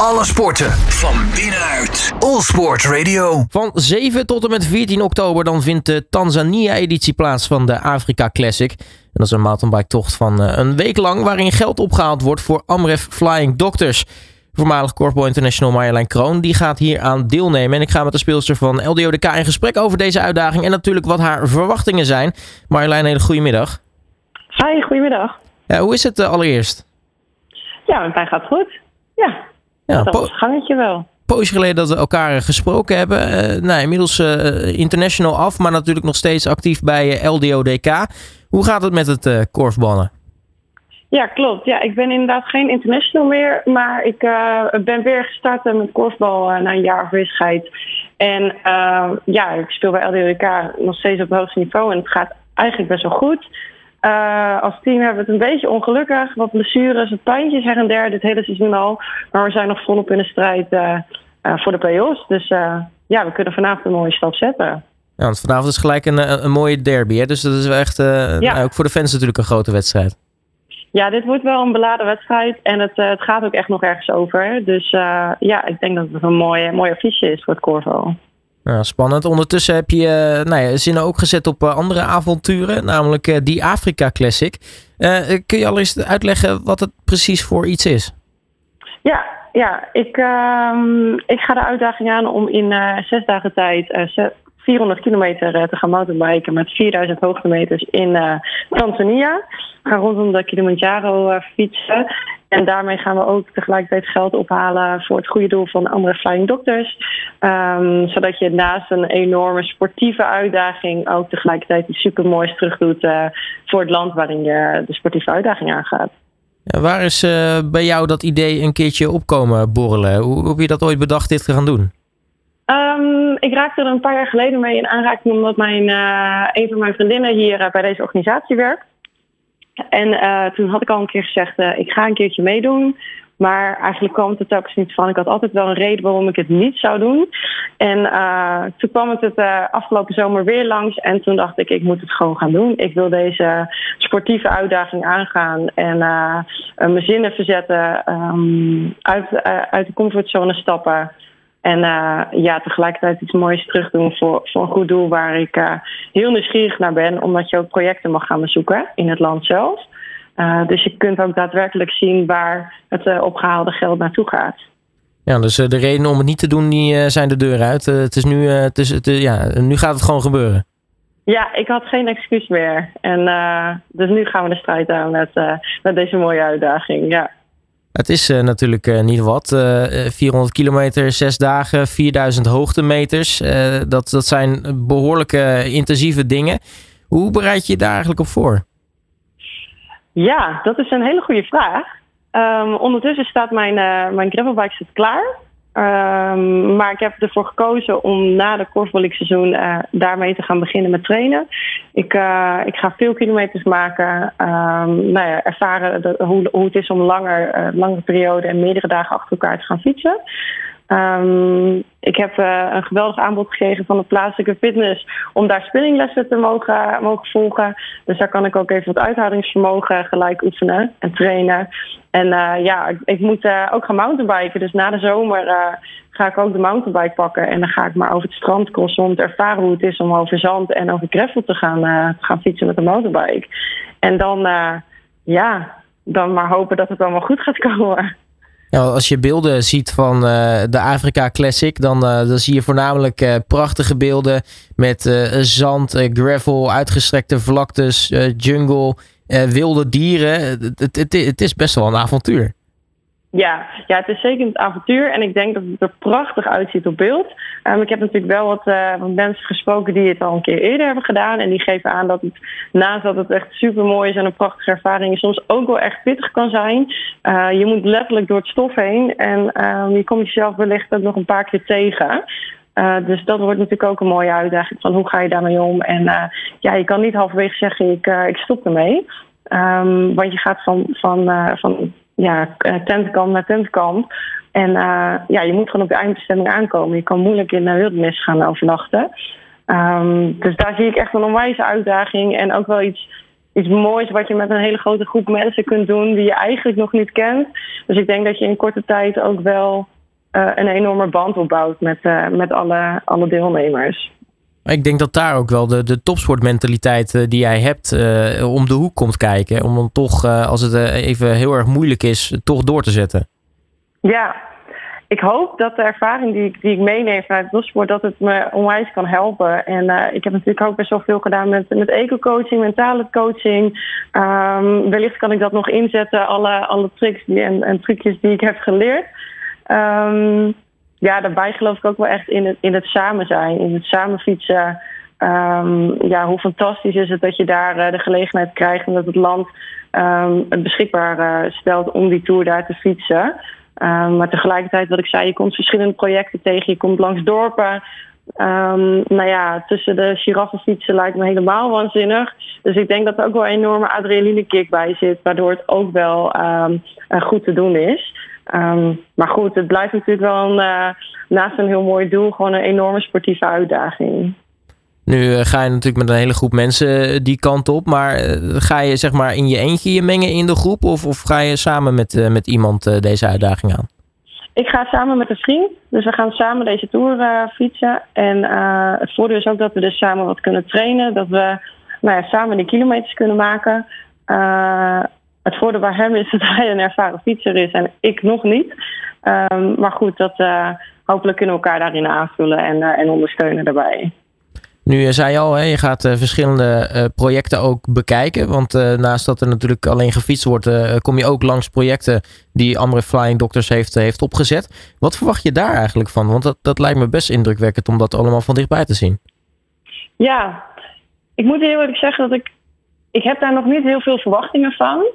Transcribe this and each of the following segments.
Alle sporten van binnenuit. All Sport Radio. Van 7 tot en met 14 oktober dan vindt de Tanzania-editie plaats van de Afrika Classic. En dat is een mountainbike-tocht van eh, een week lang waarin geld opgehaald wordt voor Amref Flying Doctors. Voormalig Corpo International Marjolein Kroon die gaat hier aan deelnemen. En ik ga met de speelster van LDODK in gesprek over deze uitdaging en natuurlijk wat haar verwachtingen zijn. Marjolein, hele goede middag. Hi, goedemiddag. Ja, hoe is het eh, allereerst? Ja, met mij gaat goed. Ja, Ja, dat po- was het gangetje wel. poosje geleden dat we elkaar gesproken hebben. Eh, nou, inmiddels eh, international af, maar natuurlijk nog steeds actief bij eh, LDODK. Hoe gaat het met het eh korfballen? Ja, klopt. Ja, ik ben inderdaad geen international meer, maar ik eh, ben weer gestart eh, met korfbal eh, na een jaar afwezigheid. En eh, ja, ik speel bij LDWK nog steeds op het hoogste niveau en het gaat eigenlijk best wel goed. Eh, als team hebben we het een beetje ongelukkig, wat blessures, wat pijntjes her en der dit hele seizoen al. Maar we zijn nog volop in de strijd eh, eh, voor de play-offs. Dus ja, we kunnen vanavond een mooie stap zetten. Ja, want vanavond is gelijk een, een, mooie derby. Hè? Dus dat is wel echt, Ja. nou, ook voor de fans natuurlijk een grote wedstrijd. Ja, dit wordt wel een beladen wedstrijd en het, het gaat ook echt nog ergens over. Dus ja, ik denk dat het een mooie, mooie affiche is voor het Corvo. Ja, spannend. Ondertussen heb je eh, nou ja, zinnen ook gezet op eh, andere avonturen, namelijk eh, die Afrika Classic. Kun je al eens uitleggen wat het precies voor iets is? Ja, ja ik, ehm, ik ga de uitdaging aan om in zes dagen tijd 400 kilometer eh, te gaan mountainbiken met 4000 hoogtemeters in eh, Tanzania. We gaan rondom de Kilimanjaro eh, fietsen. En daarmee gaan we ook tegelijkertijd geld ophalen voor het goede doel van andere Flying Doctors. Ehm, zodat je naast een enorme sportieve uitdaging ook tegelijkertijd iets supermoois terug doet voor het land waarin je de sportieve uitdaging aangaat. Waar is bij jou dat idee een keertje opkomen borrelen? Hoe heb je dat ooit bedacht dit te gaan doen? Ehm, ik raakte er een paar jaar geleden mee in aanraking omdat mijn, eh, een van mijn vriendinnen hier eh, bij deze organisatie werkt. En eh, toen had ik al een keer gezegd, ik ga een keertje meedoen. Maar eigenlijk kwam het er telkens niet van. Ik had altijd wel een reden waarom ik het niet zou doen. En toen kwam het het afgelopen zomer weer langs. En toen dacht ik, ik moet het gewoon gaan doen. Ik wil deze sportieve uitdaging aangaan. En mijn zinnen verzetten. ehm, eh, uit de comfortzone stappen. En eh, ja, tegelijkertijd iets moois terugdoen voor, voor een goed doel waar ik eh, heel nieuwsgierig naar ben. Omdat je ook projecten mag gaan bezoeken in het land zelf. Eh, dus je kunt ook daadwerkelijk zien waar het eh, opgehaalde geld naartoe gaat. Ja, dus de redenen om het niet te doen, die zijn de deur uit. Het is nu, het is, het, ja, nu gaat het gewoon gebeuren. Ja, ik had geen excuus meer. En dus nu gaan we de strijd aan met, met deze mooie uitdaging. Ja. Het is eh, natuurlijk eh, niet wat. Eh, eh, 400 kilometer, 6 dagen, 4000 hoogtemeters. Dat, dat zijn behoorlijke intensieve dingen. Hoe bereid je je daar eigenlijk op voor? Ja, dat is een hele goede vraag. Ehm, ondertussen staat mijn, mijn gravelbike staat klaar. Ehm, maar ik heb ervoor gekozen om na de korfbalseizoen eh daarmee te gaan beginnen met trainen. Ik, eh, ik ga veel kilometers maken. ehm, nou ja, ervaren hoe, hoe het is om langer, eh, langere periode en meerdere dagen achter elkaar te gaan fietsen. Ehm, ik heb eh, een geweldig aanbod gekregen van de plaatselijke fitness om daar spinninglessen te mogen, mogen volgen. Dus daar kan ik ook even wat uithoudingsvermogen gelijk oefenen en trainen. En eh, ja, ik, moet eh, ook gaan mountainbiken. Dus na de zomer ga ik ook de mountainbike pakken. En dan ga ik maar over het strand crossen om te ervaren hoe het is om over zand en over gravel te gaan, te gaan fietsen met een mountainbike. En dan, ja, dan maar hopen dat het allemaal goed gaat komen. Ja, als je beelden ziet van eh, de Afrika Classic, dan, eh, dan zie je voornamelijk eh, prachtige beelden met zand, gravel, uitgestrekte vlaktes, jungle, wilde dieren. Het, het, het is best wel een avontuur. Ja, ja, het is zeker een avontuur en ik denk dat het er prachtig uitziet op beeld. Ehm, ik heb natuurlijk wel wat, eh, wat mensen gesproken die het al een keer eerder hebben gedaan. En die geven aan dat het, naast dat het echt super mooi is en een prachtige ervaring, soms ook wel echt pittig kan zijn. Eh, je moet letterlijk door het stof heen en ehm, je komt jezelf wellicht ook nog een paar keer tegen. Eh, dus dat wordt natuurlijk ook een mooie uitdaging van hoe ga je daarmee om. En ja, je kan niet halverwege zeggen ik, ik stop ermee. Ehm, want je gaat van, van, van ja, eh, tentkamp naar tentkamp. En eh, ja, je moet gewoon op de eindbestemming aankomen. Je kan moeilijk in de wildernis gaan overnachten. Ehm, dus daar zie ik echt een onwijze uitdaging. En ook wel iets iets moois wat je met een hele grote groep mensen kunt doen die je eigenlijk nog niet kent. Dus ik denk dat je in korte tijd ook wel een enorme band opbouwt met, met alle, alle deelnemers. Ik denk dat daar ook wel de, de topsportmentaliteit die jij hebt om de hoek komt kijken. Om dan toch, als het even heel erg moeilijk is, toch door te zetten. Ja, ik hoop dat de ervaring die, ik, die ik meeneem vanuit bossport, dat het me onwijs kan helpen. En ik heb natuurlijk ook best wel veel gedaan met, met eco-coaching, mentale coaching. Um, wellicht kan ik dat nog inzetten, alle, alle tricks die, en, en trucjes die ik heb geleerd. Um, ja, daarbij geloof ik ook wel echt in het, in het samen zijn, in het samen fietsen. Um, ja, hoe fantastisch is het dat je daar uh, de gelegenheid krijgt en dat het land het beschikbaar uh, stelt om die tour daar te fietsen. Um, maar tegelijkertijd, wat ik zei, je komt verschillende projecten tegen. Je komt langs dorpen. Nou ja, tussen de giraffenfietsen lijkt me helemaal waanzinnig. Dus ik denk dat er ook wel een enorme adrenalinekick bij zit. Waardoor het ook wel um, goed te doen is. Maar goed, het blijft natuurlijk wel een, uh, naast een heel mooi doel gewoon een enorme sportieve uitdaging. Nu eh, ga je natuurlijk met een hele groep mensen eh, die kant op. Maar eh, ga je zeg maar in je eentje je mengen in de groep? Of, of ga je samen met, met iemand deze uitdaging aan? Ik ga samen met een vriend. Dus we gaan samen deze tour fietsen. En het voordeel is ook dat we dus samen wat kunnen trainen. Dat we nou ja, samen die kilometers kunnen maken. Het voordeel bij hem is dat hij een ervaren fietser is en ik nog niet. Ehm, maar goed, dat, hopelijk kunnen we elkaar daarin aanvullen en, en ondersteunen daarbij. Nu eh, zei je al, hè, je gaat uh, verschillende projecten ook bekijken. Want naast dat er natuurlijk alleen gefietst wordt, kom je ook langs projecten die Amre Flying Doctors heeft, heeft opgezet. Wat verwacht je daar eigenlijk van? Want dat, dat lijkt me best indrukwekkend om dat allemaal van dichtbij te zien. Ja, ik moet heel eerlijk zeggen dat ik. Ik heb daar nog niet heel veel verwachtingen van.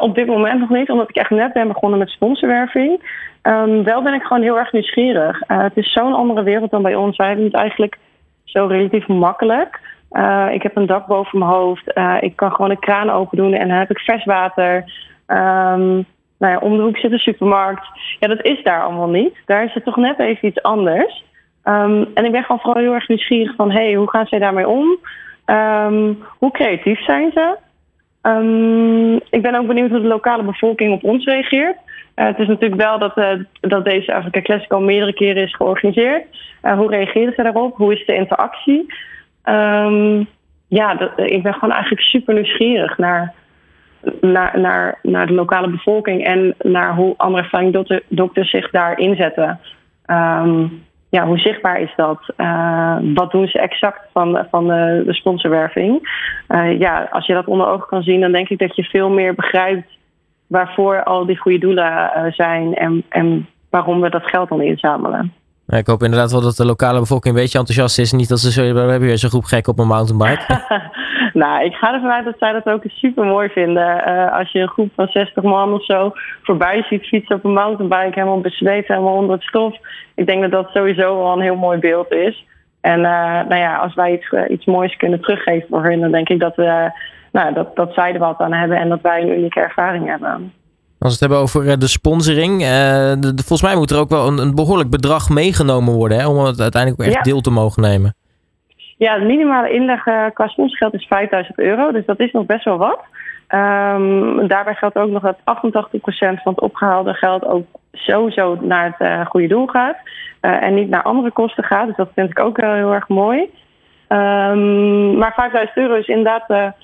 Op dit moment nog niet, omdat ik echt net ben begonnen met sponsorwerving. Um, wel ben ik gewoon heel erg nieuwsgierig. het is zo'n andere wereld dan bij ons. Wij hebben het eigenlijk zo relatief makkelijk. Uh, ik heb een dak boven mijn hoofd. Ik kan gewoon een kraan open doen en dan heb ik vers water. Um, nou ja, om de hoek zit een supermarkt. Ja, dat is daar allemaal niet. Daar is het toch net even iets anders. Um, en ik ben gewoon vooral heel erg nieuwsgierig van... hé, hey, hoe gaan zij daarmee om? Hoe creatief zijn ze? Ik ben ook benieuwd hoe de lokale bevolking op ons reageert. Uh, het is natuurlijk wel dat, uh, dat deze Afrika Classic al meerdere keren is georganiseerd. Uh, hoe reageren ze daarop? Hoe is de interactie? Um, ja, ik ben gewoon eigenlijk super nieuwsgierig naar, naar, naar, naar de lokale bevolking en naar hoe andere flying dokters zich daar inzetten. Um, ja, hoe zichtbaar is dat? wat doen ze exact van, van de, de sponsorwerving? ja, als je dat onder ogen kan zien, dan denk ik dat je veel meer begrijpt waarvoor al die goede doelen uh, zijn en, en waarom we dat geld dan inzamelen. Ik hoop inderdaad wel dat de lokale bevolking een beetje enthousiast is. Niet dat ze zo, we hebben hier zo'n groep gek op een mountainbike. nou, ik ga ervan uit dat zij dat ook super mooi vinden. Uh, als je een groep van 60 man of zo voorbij ziet fietsen op een mountainbike, helemaal bezweet, helemaal onder het stof. Ik denk dat dat sowieso al een heel mooi beeld is. En uh, nou ja, als wij iets, iets moois kunnen teruggeven voor hun, dan denk ik dat we nou, dat, dat zij er wat aan hebben en dat wij een unieke ervaring hebben. Als we het hebben over eh, de sponsoring, uh, de, volgens mij moet er ook wel een, een behoorlijk bedrag meegenomen worden hè, om het uiteindelijk ook echt deel te mogen nemen. Ja, de minimale inleg uh, qua sponsorgeld is 5000 euro, dus dat is nog best wel wat. Um, daarbij geldt ook nog dat 88% van het opgehaalde geld ook sowieso naar het uh, goede doel gaat. Uh, en niet naar andere kosten gaat. Dus dat vind ik ook heel erg mooi. Um, maar 5000 euro is inderdaad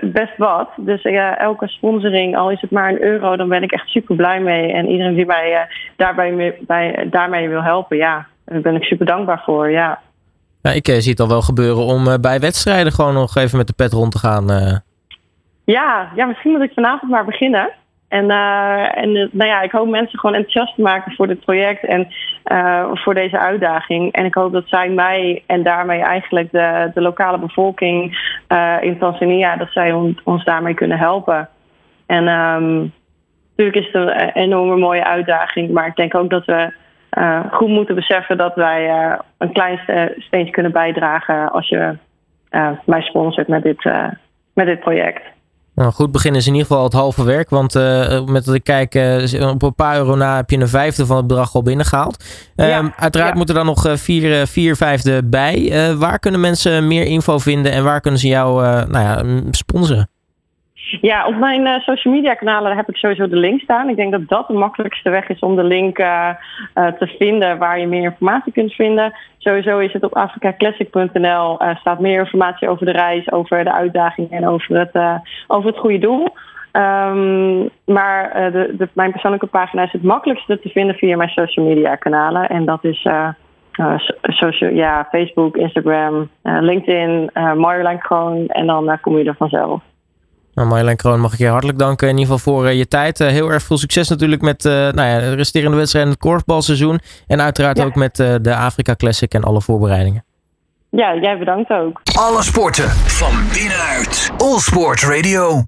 best wat. Dus ja, elke sponsoring, al is het maar een euro, dan ben ik echt super blij mee. En iedereen die mij daarbij bij, daarmee wil helpen, ja, daar ben ik super dankbaar voor. Ja. Ja ik uh, zie het al wel gebeuren om uh, bij wedstrijden gewoon nog even met de pet rond te gaan. Ja, ja, misschien moet ik vanavond maar beginnen. En, en nou ja, ik hoop mensen gewoon enthousiast te maken voor dit project en voor deze uitdaging. En ik hoop dat zij mij en daarmee eigenlijk de, de lokale bevolking in Tanzania, dat zij on, ons daarmee kunnen helpen. En um, natuurlijk is het een enorme mooie uitdaging, maar ik denk ook dat we goed moeten beseffen dat wij een klein steentje kunnen bijdragen als je mij sponsort met dit, met dit project. Nou, goed begin is in ieder geval het halve werk. Want uh, met ik kijk, uh, op een paar euro na heb je een vijfde van het bedrag al binnengehaald. Ja, um, uiteraard ja. moeten er dan nog vier, vier vijfde bij. Uh, waar kunnen mensen meer info vinden en waar kunnen ze jou nou ja, sponsoren? Ja, op mijn uh, social media kanalen heb ik sowieso de link staan. Ik denk dat dat de makkelijkste weg is om de link uh, uh, te vinden waar je meer informatie kunt vinden. Sowieso is het op africaclassic.nl staat meer informatie over de reis, over de uitdagingen en over het, over het goede doel. Um, maar de, de, mijn persoonlijke pagina is het makkelijkste te vinden via mijn social media kanalen. En dat is social, ja, Facebook, Instagram, LinkedIn, Marjolein Kroon. En dan kom je er vanzelf. Nou, Marjolein Kroon, mag ik je hartelijk danken in ieder geval voor uh, je tijd. Uh, heel erg veel succes natuurlijk met uh, nou ja, de resterende wedstrijden in het korfbalseizoen. En uiteraard ja. ook met de Afrika Classic en alle voorbereidingen. Ja, jij bedankt ook. Alle sporten van binnenuit. All Sport Radio.